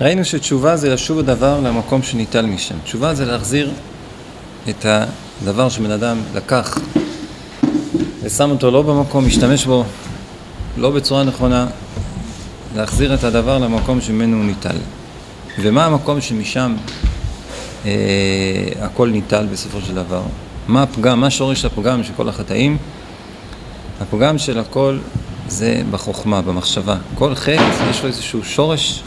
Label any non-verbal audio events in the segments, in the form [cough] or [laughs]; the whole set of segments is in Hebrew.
ראינו שתשובה זה לשוב הדבר למקום שניטל משם. תשובה זה להחזיר את הדבר שבן אדם לקח ושם אותו לא במקום, משתמש בו לא בצורה נכונה, להחזיר את הדבר למקום שממנו הוא ניטל. ומה המקום שמשם אה, הכל ניטל בסופו של דבר? מה הפגם, מה שורש הפגם של כל החטאים? הפגם של הכל זה בחוכמה, במחשבה. כל חטא יש לו איזשהו שורש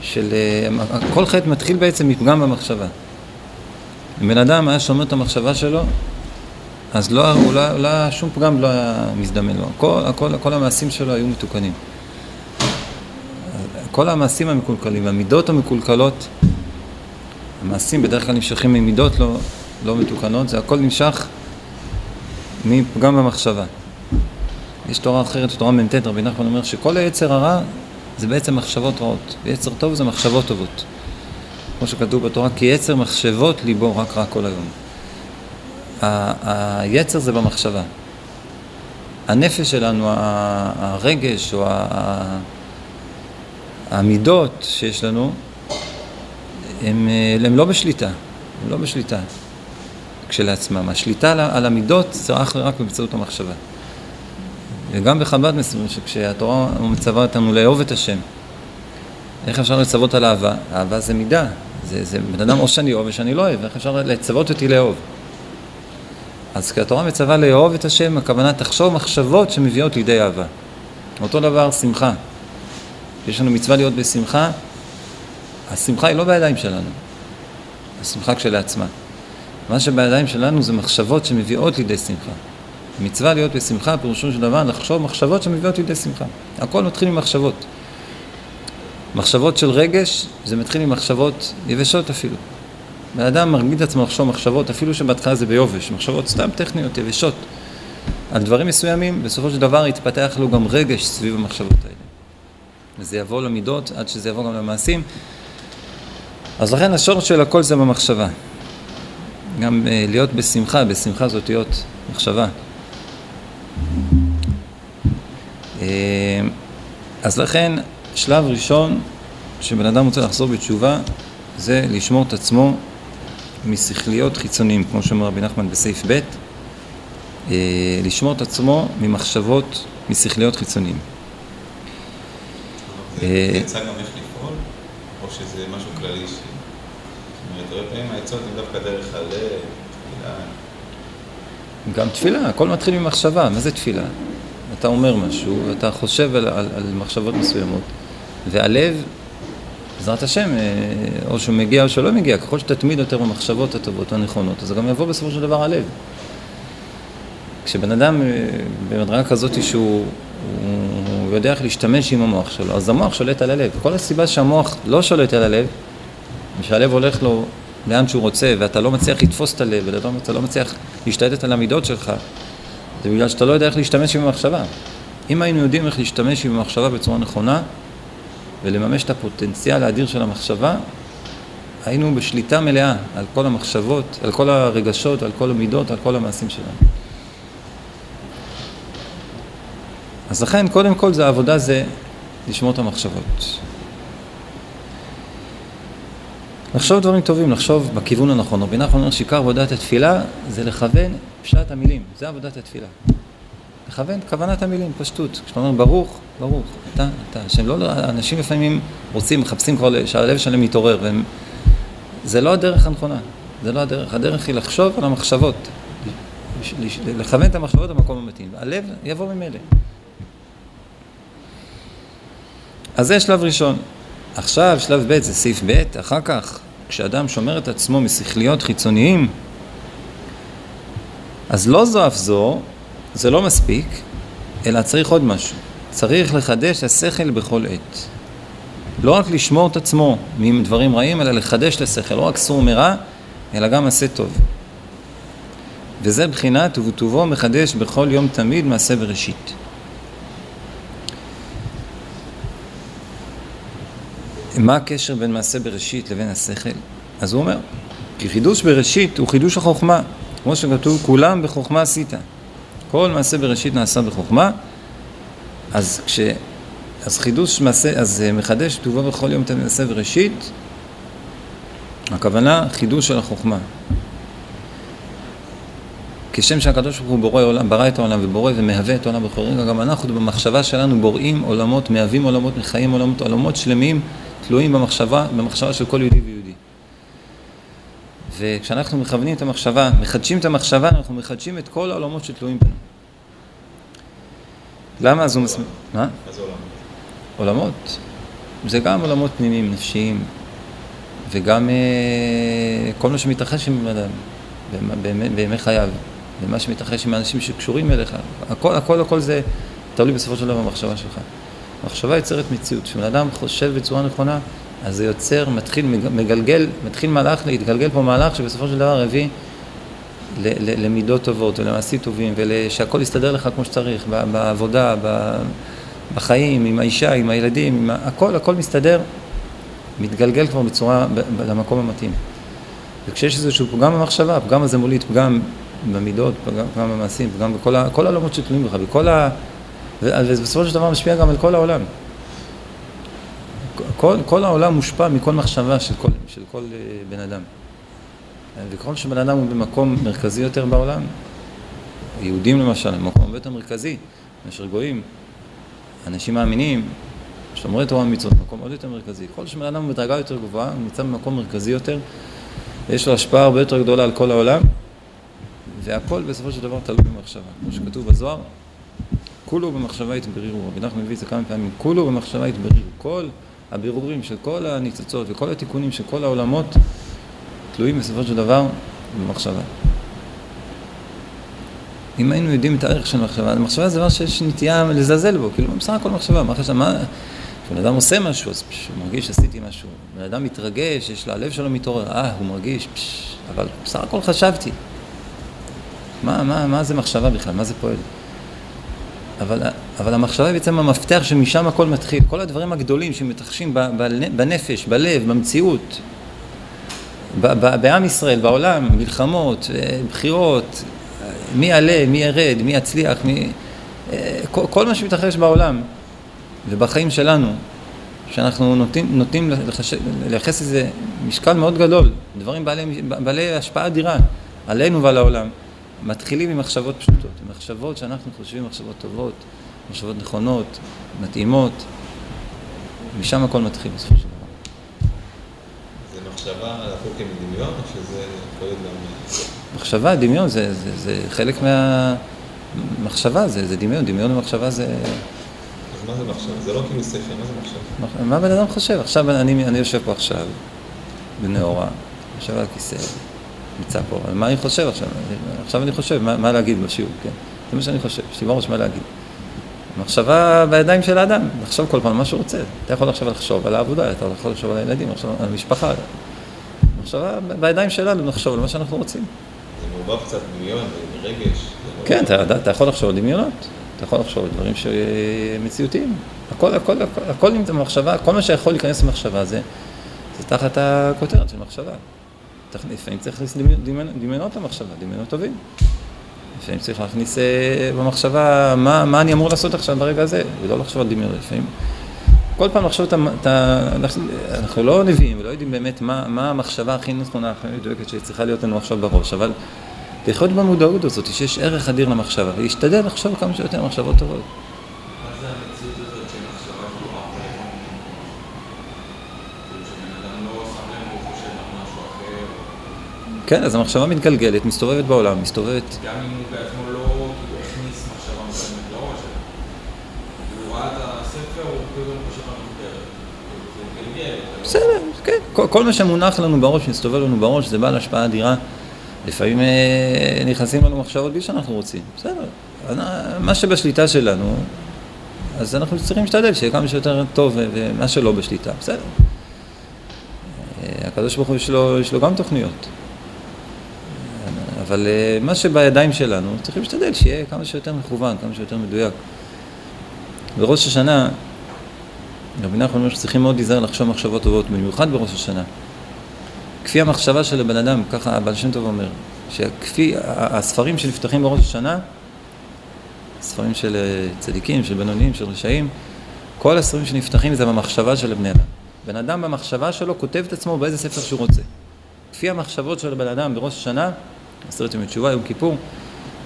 של... אה, כל חטא מתחיל בעצם מפגם במחשבה. אם בן אדם היה שומר את המחשבה שלו, אז לא, לא, לא, לא, שום פגם לא היה מזדמן לו. כל, כל, כל המעשים שלו היו מתוקנים. כל המעשים המקולקלים, המידות המקולקלות, המעשים בדרך כלל נמשכים ממידות לא, לא מתוקנות, זה הכל נמשך מפגם במחשבה. יש תורה אחרת, תורה מ"ט, רבי נחמן אומר שכל היצר הרע זה בעצם מחשבות רעות, ויצר טוב זה מחשבות טובות. כמו שכתוב בתורה, כי יצר מחשבות ליבו רק רע כל היום. היצר זה במחשבה. הנפש שלנו, הרגש או המידות שיש לנו, הם, הם לא בשליטה, הם לא בשליטה כשלעצמם. השליטה על המידות זה אך ורק באמצעות המחשבה. וגם בחב"ד מסבירים שכשהתורה מצווה אותנו לאהוב את השם, איך אפשר לצוות על אהבה? אהבה זה מידה, זה, זה בן אדם או שאני אוהב או שאני לא אוהב, איך אפשר לצוות אותי לאהוב? אז כשהתורה מצווה לאהוב את השם, הכוונה תחשוב מחשבות שמביאות לידי אהבה. אותו דבר שמחה. יש לנו מצווה להיות בשמחה, השמחה היא לא בידיים שלנו, השמחה כשלעצמה. מה שבידיים שלנו זה מחשבות שמביאות לידי שמחה. מצווה להיות בשמחה, פירושו של דבר לחשוב מחשבות שמביאות לידי שמחה. הכל מתחיל ממחשבות. מחשבות של רגש, זה מתחיל ממחשבות יבשות אפילו. בן אדם מרגיד את עצמו לחשוב מחשבות, אפילו שבהתחלה זה ביובש, מחשבות סתם טכניות, יבשות. על דברים מסוימים, בסופו של דבר יתפתח לו גם רגש סביב המחשבות האלה. וזה יבוא למידות עד שזה יבוא גם למעשים. אז לכן השורש של הכל זה במחשבה. גם uh, להיות בשמחה, בשמחה זאת להיות מחשבה. אז לכן, שלב ראשון שבן אדם רוצה לחזור בתשובה, זה לשמור את עצמו משכליות חיצוניים, כמו שאומר רבי נחמן בסעיף ב', uh, לשמור את עצמו ממחשבות משכליות חיצוניים. זה יצא גם איך לפעול, או שזה משהו כללי ש... זאת אומרת, הרבה פעמים העצות הן דווקא דרך הלב, תפילה. גם תפילה, הכל מתחיל ממחשבה, מה זה תפילה? אתה אומר משהו, ואתה חושב על, על, על מחשבות מסוימות, והלב, בעזרת השם, אה, או שהוא מגיע או שלא מגיע, ככל שתתמיד יותר במחשבות הטובות והנכונות, אז זה גם יבוא בסופו של דבר הלב. כשבן אדם אה, במדרגה כזאת שהוא הוא יודע איך להשתמש עם המוח שלו, אז המוח שולט על הלב. כל הסיבה שהמוח לא שולט על הלב, ושהלב הולך לו לאן שהוא רוצה, ואתה לא מצליח לתפוס את הלב, ואתה לא מצליח להשתלט על המידות שלך, זה בגלל שאתה לא יודע איך להשתמש עם המחשבה. אם היינו יודעים איך להשתמש עם המחשבה בצורה נכונה, ולממש את הפוטנציאל האדיר של המחשבה, היינו בשליטה מלאה על כל המחשבות, על כל הרגשות, על כל המידות, על כל המעשים שלנו. אז לכן, קודם כל, זה העבודה זה לשמור את המחשבות. לחשוב דברים טובים, לחשוב בכיוון הנכון. רבי נחמן אומר שעיקר עבודת התפילה זה לכוון פשט המילים, זה עבודת התפילה. לכוון כוונת המילים, פשטות. כשאתה אומר ברוך, ברוך, אתה, אתה. שהם לא, אנשים לפעמים רוצים, מחפשים כבר שהלב שלהם מתעורר, והם... זה לא הדרך הנכונה, זה לא הדרך. הדרך היא לחשוב על המחשבות, לכוון את המחשבות במקום המתאים. הלב יבוא ממילא. אז זה שלב ראשון. עכשיו, שלב ב' זה סעיף ב', אחר כך, כשאדם שומר את עצמו משכליות חיצוניים, אז לא זו אף זו, זה לא מספיק, אלא צריך עוד משהו. צריך לחדש השכל בכל עת. לא רק לשמור את עצמו מדברים רעים, אלא לחדש לשכל, לא רק סור מרע, אלא גם עשה טוב. וזה בחינת ובטובו מחדש בכל יום תמיד מעשה בראשית. מה הקשר בין מעשה בראשית לבין השכל? אז הוא אומר, כי חידוש בראשית הוא חידוש החוכמה, כמו שכתוב, כולם בחוכמה עשית. כל מעשה בראשית נעשה בחוכמה, אז כש... אז חידוש מעשה, אז מחדש טובו בכל יום תנסה וראשית, הכוונה חידוש של החוכמה. כשם שהקדוש ברוך הוא בורא עולם, ברא את העולם ובורא ומהווה את העולם בכל רגע, גם אנחנו במחשבה שלנו בוראים עולמות, מהווים עולמות, מחיים עולמות, עולמות שלמים תלויים במחשבה, במחשבה של כל יהודי ויהודי. וכשאנחנו מכוונים את המחשבה, מחדשים את המחשבה, אנחנו מחדשים את כל העולמות שתלויים בנו. למה אז הוא מסביר? מה? זה עולמות? עולמות. זה גם עולמות פנימיים, נפשיים, וגם אה, כל מה שמתרחש עם אדם בימי, בימי חייו, ומה שמתרחש עם האנשים שקשורים אליך. הכל, הכל, הכל זה תלוי בסופו של דבר במחשבה שלך. מחשבה יוצרת מציאות. כשבן אדם חושב בצורה נכונה, אז זה יוצר, מתחיל, מגלגל, מתחיל מהלך, להתגלגל פה מהלך שבסופו של דבר הביא למידות טובות ולמעשים טובים ושהכול יסתדר לך כמו שצריך, בעבודה, בחיים, עם האישה, עם הילדים, עם הכל, הכל מסתדר, מתגלגל כבר בצורה, למקום המתאים. וכשיש איזשהו פגם במחשבה, הפגם הזה מוליד פגם במידות, פגם, במעשים, פגם בכל העולמות שתלויים בך, בכל ה... ובסופו של דבר משפיע גם על כל העולם. כל, כל העולם מושפע מכל מחשבה של כל, של כל אה, בן אדם. וככל שבן אדם הוא במקום מרכזי יותר בעולם, יהודים למשל, במקום הרבה יותר מרכזי מאשר גויים, אנשים מאמינים, שומרי תורה ומצוות, מקום עוד יותר מרכזי. ככל שבן אדם הוא בדרגה יותר גבוהה, הוא נמצא במקום מרכזי יותר, יש לו השפעה הרבה יותר גדולה על כל העולם, והכל בסופו של דבר תלוי במחשבה. כמו שכתוב בזוהר, כולו במחשבה התברירו. רבי נחמן מביא את זה כמה פעמים, כולו במחשבה התברירו. כל הבירורים של כל הניצוצות וכל התיקונים של כל העולמות תלויים בסופו של דבר במחשבה. אם היינו יודעים את הערך של מחשבה, מחשבה זה דבר שיש נטייה לזלזל בו, כאילו בסך הכל מחשבה, מה חשב, מה, כשבן אדם עושה משהו, אז פש, הוא מרגיש שעשיתי משהו, בן אדם מתרגש, יש לו, הלב שלו מתעורר, אה, הוא מרגיש, פש, אבל בסך הכל חשבתי. מה, מה, מה זה מחשבה בכלל, מה זה פועל? אבל, אבל המחשבה היא בעצם המפתח שמשם הכל מתחיל. כל הדברים הגדולים שמתרחשים בנפש, בלב, במציאות, בעם ישראל, בעולם, מלחמות, אה, בחירות, מי יעלה, מי ירד, מי יצליח, מי... אה, כל, מה שמתרחש בעולם ובחיים שלנו, שאנחנו נוטים, נוטים. לייחס לזה משקל מאוד גדול, דברים בעלי, בעלי השפעה אדירה עלינו ועל העולם. מתחילים עם מחשבות פשוטות, עם מחשבות שאנחנו חושבים מחשבות טובות, מחשבות נכונות, מתאימות, משם הכל מתחיל בסופו של דבר. זה מחשבה להפוך כמדמיון, או שזה יכול להיות גם... מחשבה, דמיון, זה, זה, זה חלק מהמחשבה, זה, זה דמיון, דמיון ומחשבה זה... אז מה זה מחשבה? זה לא כאילו שכל, מה זה מחשבה? מה בן אדם חושב? עכשיו אני, אני יושב פה עכשיו, בנאורה, יושב על הכיסא. נמצא פה, אבל מה אני חושב עכשיו? עכשיו אני חושב מה, מה להגיד בשיעור, כן? זה מה שאני חושב, יש לי בראש מה להגיד. מחשבה בידיים של האדם, לחשוב כל פעם מה שהוא רוצה. אתה יכול עכשיו לחשוב על העבודה, אתה יכול לחשוב על הילדים, לחשוב על המשפחה. מחשבה בידיים שלנו, לחשוב על מה שאנחנו רוצים. זה מעורבב קצת דמיון ורגש. כן, אתה, אתה יכול לחשוב על דמיונות, אתה יכול לחשוב על דברים שמציאותיים. הכל, הכל, הכל, הכל נמצא במחשבה, כל מה שיכול להיכנס למחשבה זה, זה תחת הכותרת של מחשבה. לפעמים צריך להכניס דמיונות למחשבה, דמיונות טובים. לפעמים צריך להכניס אה, במחשבה מה, מה אני אמור לעשות עכשיו ברגע הזה, ולא לחשוב על דמיונות. לפעמים כל פעם לחשוב את ה... אנחנו לא נביאים ולא יודעים באמת מה, מה המחשבה הכי נכונה, הכי מדויקת שצריכה להיות לנו עכשיו בראש, אבל לחיות במודעות הזאת, שיש ערך אדיר למחשבה, ולהשתדל לחשוב כמה שיותר מחשבות טובות. כן, אז המחשבה מתגלגלת, מסתובבת בעולם, מסתובבת... גם אם הוא בעצמו לא כאילו, הכניס מחשבה מסוימת לראש, הוא ראה את הספר, הוא פתאום חושב על. בסדר, כן. כל, כל מה שמונח לנו בראש, מסתובב לנו בראש, זה בעל השפעה אדירה. לפעמים אה, נכנסים לנו מחשבות בלי שאנחנו רוצים. בסדר. מה שבשליטה שלנו, אז אנחנו צריכים להשתדל שיהיה כמה שיותר טוב, ומה שלא בשליטה, בסדר. אה, הקדוש ברוך הוא יש לו, יש לו גם תוכניות. אבל אה, מה שבידיים שלנו, צריכים להשתדל שיהיה כמה שיותר מכוון, כמה שיותר מדויק. בראש השנה, רבי נחמן אומר שצריכים מאוד להיזהר לחשוב מחשבות טובות, במיוחד בראש השנה. כפי המחשבה של הבן אדם, ככה הבעל שם טוב אומר, שכפי הספרים שנפתחים בראש השנה, ספרים של אה, צדיקים, של בינוניים, של רשעים, כל הספרים שנפתחים זה במחשבה של הבני אדם. בן אדם במחשבה שלו כותב את עצמו באיזה ספר שהוא רוצה. לפי המחשבות של הבן אדם בראש השנה, עשרת ימי תשובה, יום כיפור,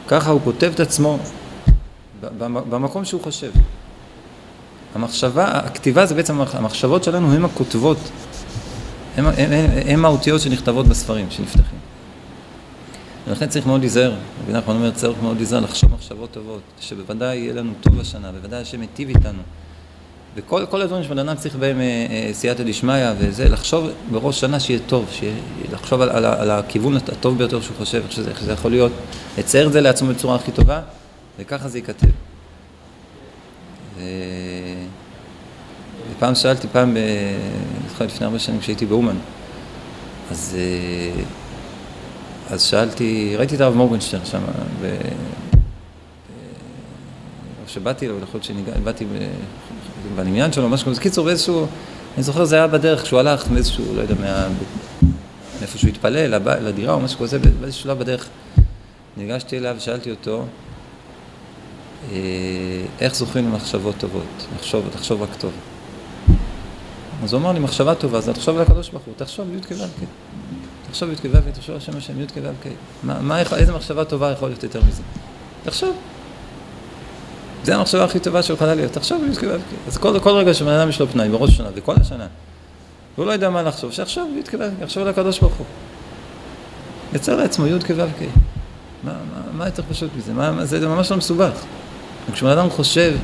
ככה הוא כותב את עצמו במקום שהוא חושב. המחשבה, הכתיבה זה בעצם, המחשבות שלנו הן הכותבות, הן האותיות שנכתבות בספרים, שנפתחים. ולכן צריך מאוד להיזהר, רבי נחמן אומר, צריך מאוד להיזהר לחשוב מחשבות טובות, שבוודאי יהיה לנו טוב השנה, בוודאי השם מיטיב איתנו. וכל הדברים שבן אדם צריך בהם אה, אה, סייעתא דשמיא וזה, לחשוב בראש שנה שיהיה טוב, שיהיה, לחשוב על, על, על הכיוון הטוב ביותר שהוא חושב, איך שזה, איך שזה יכול להיות, לצייר את זה לעצמו בצורה הכי טובה, וככה זה ייכתב. ו... ופעם שאלתי, פעם, אני זוכר לפני הרבה שנים כשהייתי באומן, אז, אה, אז שאלתי, ראיתי את הרב מורגנשטיין שם, ו... שבאתי לו, יכול להיות שבאתי בנמיין שלו, משהו כזה. קיצור, באיזשהו, אני זוכר זה היה בדרך, כשהוא הלך מאיזשהו, לא יודע. מאיפה שהוא התפלל, לדירה או משהו כזה, באיזשהו שלב בדרך ניגשתי אליו ושאלתי אותו, אה, איך זוכרים למחשבות טובות? לחשוב, תחשוב רק טוב. אז הוא אמר לי, מחשבה טובה, אז תחשוב על הקדוש ברוך הוא, תחשוב י"ק ו"ק. תחשוב י"ק ו"ק, תחשוב על שם השם י"ק ו"ק. מה, איזה מחשבה טובה יכול להיות יותר מזה? תחשוב. זה המחשבה הכי טובה שיכולה להיות. תחשוב י"ק ו"ק. אז כל, כל רגע שבן אדם יש לו פנאי בראש השנה, וכל השנה, והוא לא יודע מה לחשוב, שיחשוב יחשוב על הקדוש ברוך הוא. יצר לעצמו י"ק ו"ק. מה, מה, מה יותר פשוט מזה? מה, זה ממש לא מסובך. וכשבן אדם חושב,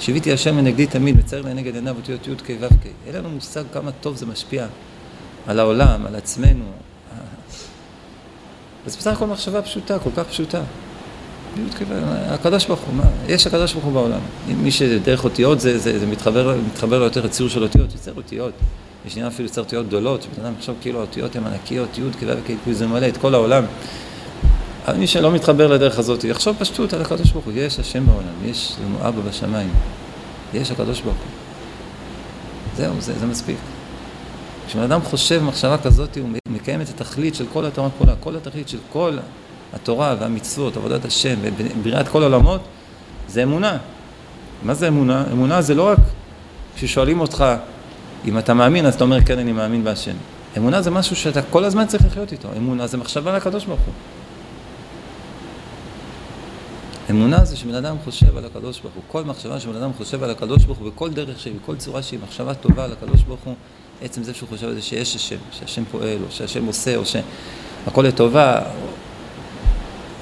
שיוויתי השם לנגדי תמיד, מצייר לנגד עיניו אותיות י"ק ו"ק, אין לנו מושג כמה טוב זה משפיע על העולם, על עצמנו. אז בסך הכל מחשבה פשוטה, כל כך פשוטה. הקדוש ברוך הוא, יש הקדוש ברוך הוא בעולם. מי שדרך אותיות זה, זה, זה מתחבר, מתחבר לו יותר לציור של אותיות, יוצר אותיות. יש עניין אפילו יוצר אותיות גדולות, שבן אדם יחשוב כאילו האותיות הן ענקיות, י' כ' וכ', זה מלא את כל העולם. אבל מי שלא מתחבר לדרך הזאת, יחשוב פשטות על הקדוש ברוך הוא, יש השם בעולם, יש לנו אבא בשמיים, יש הקדוש ברוך הוא. זהו, זה, זה מספיק. כשבן אדם חושב מחשבה כזאת, הוא מקיים את התכלית של כל התורה כולה, כל התכלית של כל התורה והמצוות, עבודת השם ובריאת כל העולמות, זה אמונה. מה זה אמונה? אמונה זה לא רק כששואלים אותך אם אתה מאמין, אז אתה אומר כן, אני מאמין בהשם. אמונה זה משהו שאתה כל הזמן צריך לחיות איתו. אמונה זה מחשבה על הקדוש ברוך הוא. אמונה זה שבן אדם חושב על הקדוש ברוך הוא. כל מחשבה שבן אדם חושב על הקדוש ברוך הוא בכל דרך שהיא, בכל צורה שהיא, מחשבה טובה על הקדוש ברוך הוא, עצם זה שהוא חושב על זה שיש השם, שהשם פועל, או שהשם עושה, או שהכל לטובה,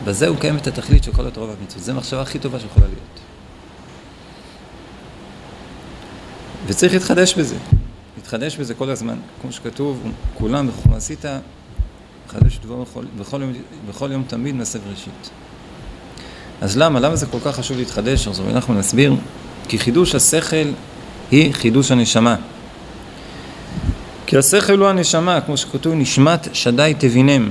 בזה הוא קיים את התכלית של כל התורה והמצוות. זו המחשבה הכי טובה שיכולה להיות. וצריך להתחדש בזה. להתחדש בזה כל הזמן. כמו שכתוב, כולם בחוכמה עשית, חדש דבור בכל, בכל, יום, בכל יום תמיד מעשה בראשית. אז למה? למה זה כל כך חשוב להתחדש? אז אנחנו נסביר. כי חידוש השכל היא חידוש הנשמה. כי השכל הוא הנשמה, כמו שכתוב, נשמת שדי תבינם.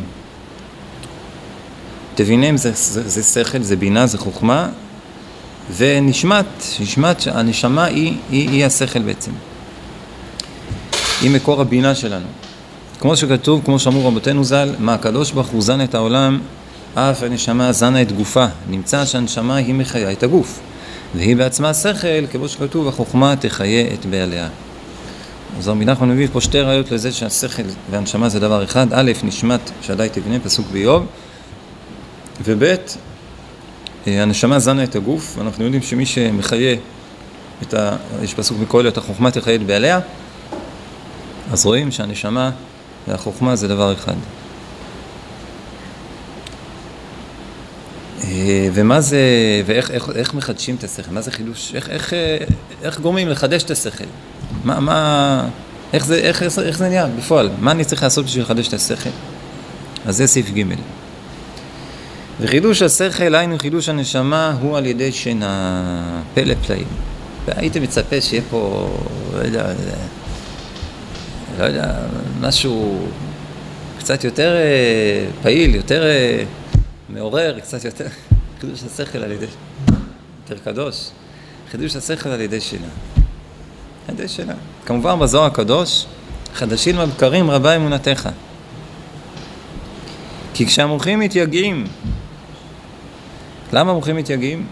תבינם זה, זה, זה שכל, זה בינה, זה חוכמה, ונשמת, נשמת, הנשמה היא, היא, היא השכל בעצם. היא מקור הבינה שלנו. כמו שכתוב, כמו שאמרו רבותינו ז"ל, מה הקדוש ברוך הוא זן את העולם, אף הנשמה זנה את גופה. נמצא שהנשמה היא מחיה את הגוף. והיא בעצמה שכל, כמו שכתוב, החוכמה תחיה את בעליה. אז רבי נחמן מביא פה שתי ראיות לזה שהשכל והנשמה זה דבר אחד. א', נשמת שדי תבנה, פסוק באיוב. וב' אה, הנשמה זנה את הגוף, ואנחנו יודעים שמי שמחיה את ה... יש פסוק מקהלת, החוכמה תחיה את בעליה, אז רואים שהנשמה והחוכמה זה דבר אחד. אה, ומה זה, ואיך איך, איך מחדשים את השכל? מה זה חידוש? איך, איך, אה, איך גורמים לחדש את השכל? מה, מה, איך זה, איך, איך זה נהיה בפועל? מה אני צריך לעשות בשביל לחדש את השכל? אז זה סעיף ג' וחידוש השכל, היינו חידוש הנשמה, הוא על ידי שינה, פלא פלאים. והייתי מצפה שיהיה פה, לא יודע, לא יודע, משהו קצת יותר אה, פעיל, יותר אה, מעורר, קצת יותר, [laughs] חידוש השכל על ידי, יותר קדוש, חידוש השכל על ידי שינה. על ידי שינה. כמובן בזוהר הקדוש, חדשים ובקרים רבה אמונתך. כי כשהמוחים מתייגעים למה המוחים מתייגעים?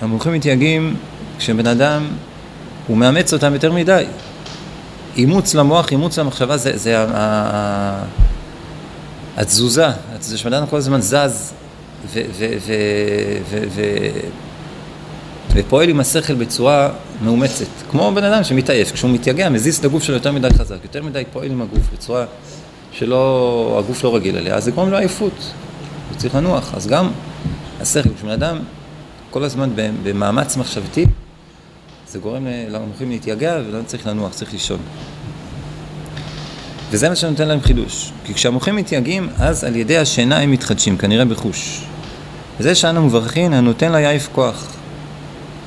המומחים מתייגעים כשבן אדם, הוא מאמץ אותם יותר מדי. אימוץ למוח, אימוץ למחשבה, זה, זה ה... התזוזה, זה שבן אדם כל הזמן זז ו, ו, ו, ו, ו, ופועל עם השכל בצורה מאומצת, כמו בן אדם שמתעייף, כשהוא מתייגע, מזיז את הגוף שלו יותר מדי חזק, יותר מדי פועל עם הגוף בצורה שלא, הגוף לא רגיל אליה, אז זה גורם לו עייפות, הוא צריך לנוח, אז גם השכל, כשבן אדם כל הזמן במאמץ מחשבתי, זה גורם למוחים להתייגע ולא צריך לנוח, צריך לישון. וזה מה שנותן להם חידוש. כי כשהמוחים מתייגעים, אז על ידי השינה הם מתחדשים, כנראה בחוש. וזה שאנו מברכים, הנותן ליעף כוח.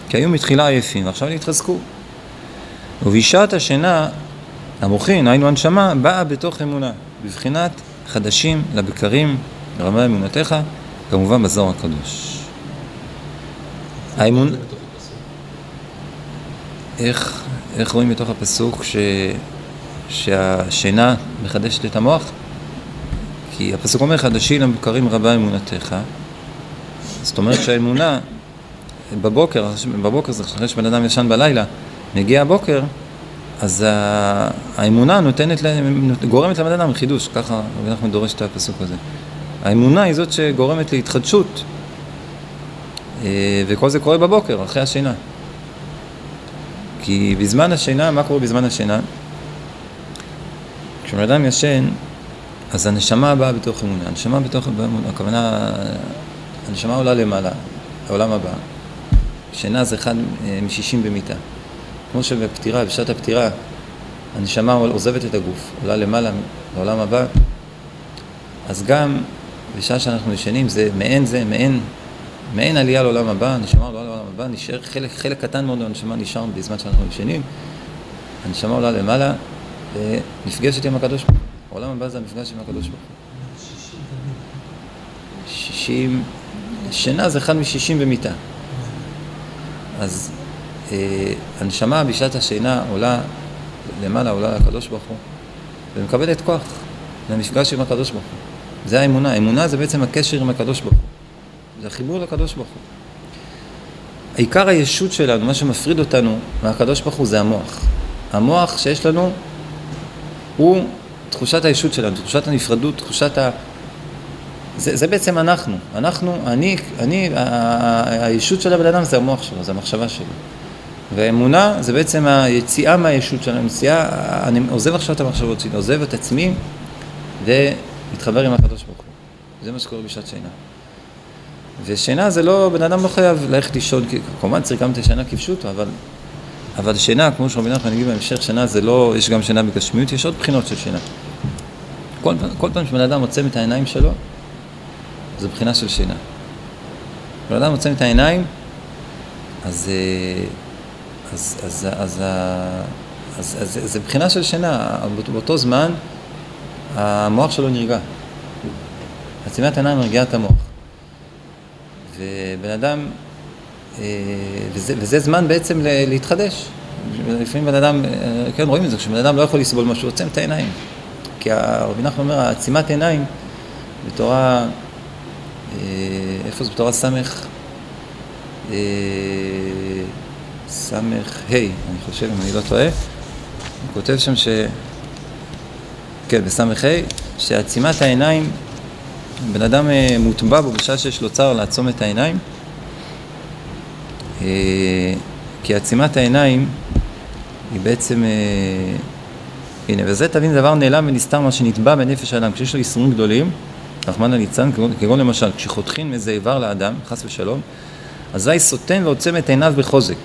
כי היו מתחילה עייפים, ועכשיו נתחזקו. ובשעת השינה, המוחין, היינו הנשמה, באה בתוך אמונה, בבחינת חדשים לבקרים, רמה אמונתך, כמובן בזוהר הקדוש. האמון... איך, איך רואים מתוך הפסוק ש... שהשינה מחדשת את המוח? כי הפסוק אומר חדשי לבקרים רבה אמונתך. זאת אומרת שהאמונה בבוקר, בבוקר זה אחרי שבן אדם ישן בלילה, מגיע הבוקר, אז האמונה נותנת, גורמת לבן אדם חידוש, ככה נחמן דורש את הפסוק הזה. האמונה היא זאת שגורמת להתחדשות, אה, וכל זה קורה בבוקר, אחרי השינה. כי בזמן השינה, מה קורה בזמן השינה? כשבן אדם ישן, אז הנשמה באה בתוך אמונה. הנשמה בתוך אמונה, הכוונה, הנשמה עולה למעלה, לעולם הבא. שינה זה אחד אה, משישים במיטה. כמו שבפטירה, בשעת הפטירה, הנשמה עוזבת את הגוף, עולה למעלה לעולם הבא, אז גם בשעה שאנחנו ישנים זה מעין זה, מעין, מעין עלייה לעולם הבא, הנשמה עולה לעולם הבא, נשאר חלק, חלק קטן מאוד מהנשמה נשאר בזמן שאנחנו ישנים, הנשמה עולה למעלה ונפגשת עם הקדוש ברוך הוא. העולם הבא זה המפגש עם הקדוש ברוך הוא. שישים, שינה זה אחד משישים במיטה. אז אה, הנשמה בשעת השינה עולה למעלה, עולה לקדוש ברוך הוא, ומקבלת כוח למפגש עם הקדוש ברוך הוא. זה האמונה. האמונה זה בעצם הקשר עם הקדוש ברוך הוא. זה החיבור לקדוש ברוך הוא. עיקר הישות שלנו, מה שמפריד אותנו מהקדוש ברוך הוא זה המוח. המוח שיש לנו הוא תחושת הישות שלנו, תחושת הנפרדות, תחושת ה... זה, זה בעצם אנחנו. אנחנו, אני, אני, הישות של הבן אדם זה המוח שלו, זה המחשבה שלו. והאמונה זה בעצם היציאה מהישות שלנו, היציאה, אני עוזב עכשיו את המחשבות שלי, עוזב את עצמי ומתחבר עם הקדוש ברוך הוא. זה מה שקורה בשעת שינה. ושינה זה לא, בן אדם לא חייב ללכת לישון, כמובן צריך גם את השינה כפשוטו, אבל, אבל שינה, כמו שרבי נחמן יגיד בהמשך, שינה זה לא, יש גם שינה בגשמיות, יש עוד בחינות של שינה. כל, כל פעם שבן אדם עוצם את העיניים שלו, זו בחינה של שינה. בן אדם עוצם את העיניים, אז, אה, אז, אז, אז, אז, אז, אז זה בחינה של שינה. באותו זמן המוח שלו נרגע. עצימת העיניים מרגיעה את המוח. ובן אדם, אה, וזה, וזה זמן בעצם להתחדש. לפעמים בן אדם, אה, כן רואים את זה, כשבן אדם לא יכול לסבול משהו, עוצם את העיניים. כי רבי נחמן אומר, עצימת עיניים בתורה אה, איפה זה בתורה? אה, סמך ה', אני חושב, אם אני לא טועה. הוא כותב שם ש... כן, בסמך ה', שעצימת העיניים, בן אדם אה, מוטבע בו בשעה שיש לו צער לעצום את העיניים, כי עצימת העיניים היא בעצם, הנה, וזה תבין דבר נעלם ונסתר מה שנתבע בנפש האדם, כשיש לו ייסורים גדולים, רחמנא ליצלן, כגון למשל, כשחותכים איזה איבר לאדם, חס ושלום, אזי סותם ועוצם את עיניו בחוזק.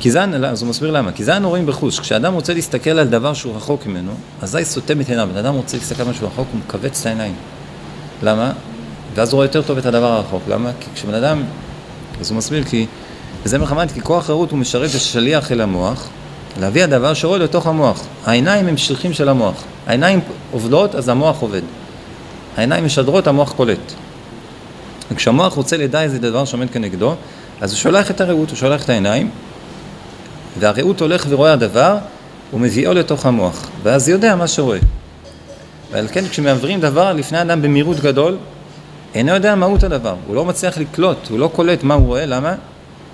כי זה, אז הוא מסביר למה, כי זה אנו רואים בחוש, כשאדם רוצה להסתכל על דבר שהוא רחוק ממנו, אזי סותם את עיניו, בן אדם רוצה להסתכל על משהו רחוק, הוא מכווץ את העיניים. למה? ואז הוא רואה יותר טוב את הדבר הרחוק. למה? כי כשבן אדם, אז הוא מסביר כי, וזה מלחמה, כי כוח חירות הוא משרת ושליח אל המוח, להביא הדבר שרואה לתוך המוח. העיניים הם שליחים של המוח. העיניים עובדות, אז המוח עובד. העיניים משדרות, המוח קולט. וכשהמוח רוצה לדע איזה דבר שעומד כנגדו, אז הוא שולח את הרעות, הוא שולח את העיניים, והרעות הולך ורואה הדבר, הוא מביאו לתוך המוח, ואז יודע מה שרואה. ועל כן כשמעברים דבר לפני אדם במהירות גדול, אינו יודע מהות הדבר, הוא לא מצליח לקלוט, הוא לא קולט מה הוא רואה, למה?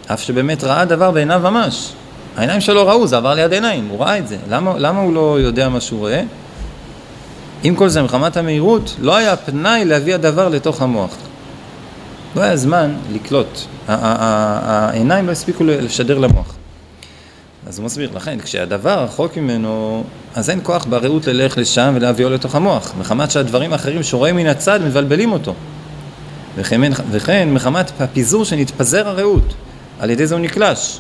אף שבאמת ראה דבר בעיניו ממש. העיניים שלו ראו, זה עבר ליד עיניים, הוא ראה את זה. למה, למה הוא לא יודע מה שהוא רואה? עם כל זה, מחמת המהירות, לא היה פנאי להביא הדבר לתוך המוח. לא היה זמן לקלוט. העיניים לא הספיקו לשדר למוח. אז הוא מסביר, לכן כשהדבר רחוק ממנו, אז אין כוח בראות ללך לשם ולהביאו לתוך המוח, מחמת שהדברים האחרים שרואה מן הצד מבלבלים אותו. וכן, וכן מחמת הפיזור שנתפזר הרעות, על ידי זה הוא נקלש.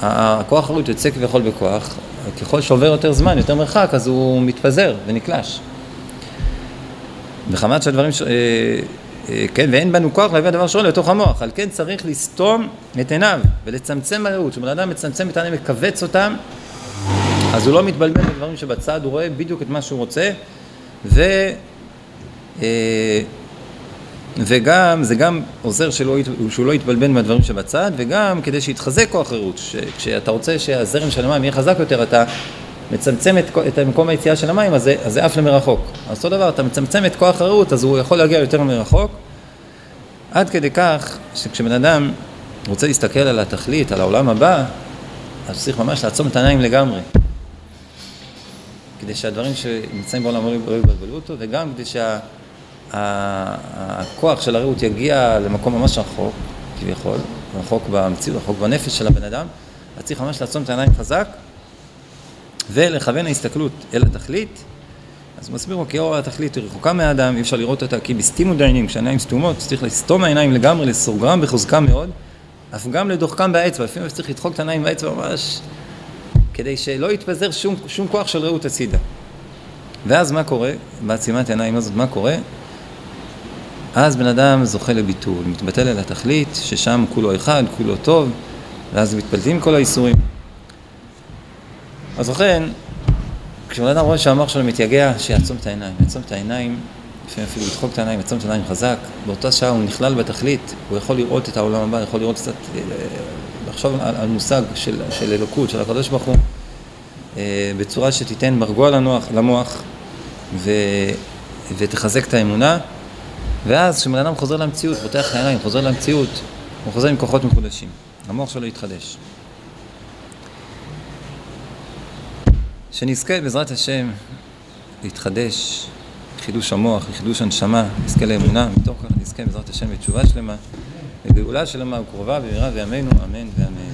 הכוח הרעות יוצא כביכול בכוח, ככל שעובר יותר זמן, יותר מרחק, אז הוא מתפזר ונקלש. מחמת שהדברים, ש... אה, כן, ואין בנו כוח להביא הדבר שרואה לתוך המוח, על כן צריך לסתום את עיניו ולצמצם הרעות, כשבן אדם מצמצם את העיניים, מכווץ אותם, אז הוא לא מתבלבל בדברים שבצד, הוא רואה בדיוק את מה שהוא רוצה, ו... אה, וגם, זה גם עוזר שלא, שהוא לא יתבלבל מהדברים שבצד, וגם כדי שיתחזק כוח הרעות, כשאתה רוצה שהזרם של המים יהיה חזק יותר, אתה מצמצם את, את מקום היציאה של המים, אז זה, עף למרחוק. אז אותו דבר, אתה מצמצם את כוח הרעות, אז הוא יכול להגיע יותר מרחוק, עד כדי כך שכשבן אדם רוצה להסתכל על התכלית, על העולם הבא, אז צריך ממש לעצום את העיניים לגמרי. כדי שהדברים שנמצאים בעולם לא יבלבלו אותו, וגם כדי שה... הכוח של הרעות יגיע למקום ממש רחוק, כביכול, רחוק במציאות, רחוק בנפש של הבן אדם, אז צריך ממש לעצום את העיניים חזק ולכוון ההסתכלות אל התכלית. אז הוא מסביר לו כי אור התכלית היא רחוקה מהאדם, אי אפשר לראות אותה כי בסתימו דיינים, כשהעיניים סתומות, צריך לסתום העיניים לגמרי, לסוגרם בחוזקם מאוד, אף גם לדוחקם באצבע, לפעמים צריך לדחוק את העיניים באצבע ממש, כדי שלא יתפזר שום, שום כוח של רעות הצידה. ואז מה קורה? בעצימת העיניים הזאת, מה קורה? אז בן אדם זוכה לביטול, מתבטל אל התכלית, ששם כולו אחד, כולו טוב, ואז מתפלטים כל האיסורים. אז לכן, כשבן אדם רואה שהמוח שלו מתייגע, שיעצום את העיניים, יעצום את העיניים, לפעמים אפילו לדחוק את העיניים, יעצום את העיניים חזק, באותה שעה הוא נכלל בתכלית, הוא יכול לראות את העולם הבא, יכול לראות קצת, אה, לחשוב על, על מושג של, של אלוקות, של הקדוש ברוך הוא, אה, בצורה שתיתן מרגוע לנוח, למוח ו, ותחזק את האמונה. ואז כשבן אדם חוזר למציאות, פותח העיניים, חוזר למציאות, הוא חוזר עם כוחות מחודשים. המוח שלו יתחדש. שנזכה בעזרת השם להתחדש, חידוש המוח, לחידוש הנשמה, נזכה לאמונה, מתוך כך נזכה בעזרת השם לתשובה שלמה, לגאולה שלמה וקרובה במהרה בימינו, אמן ואמן.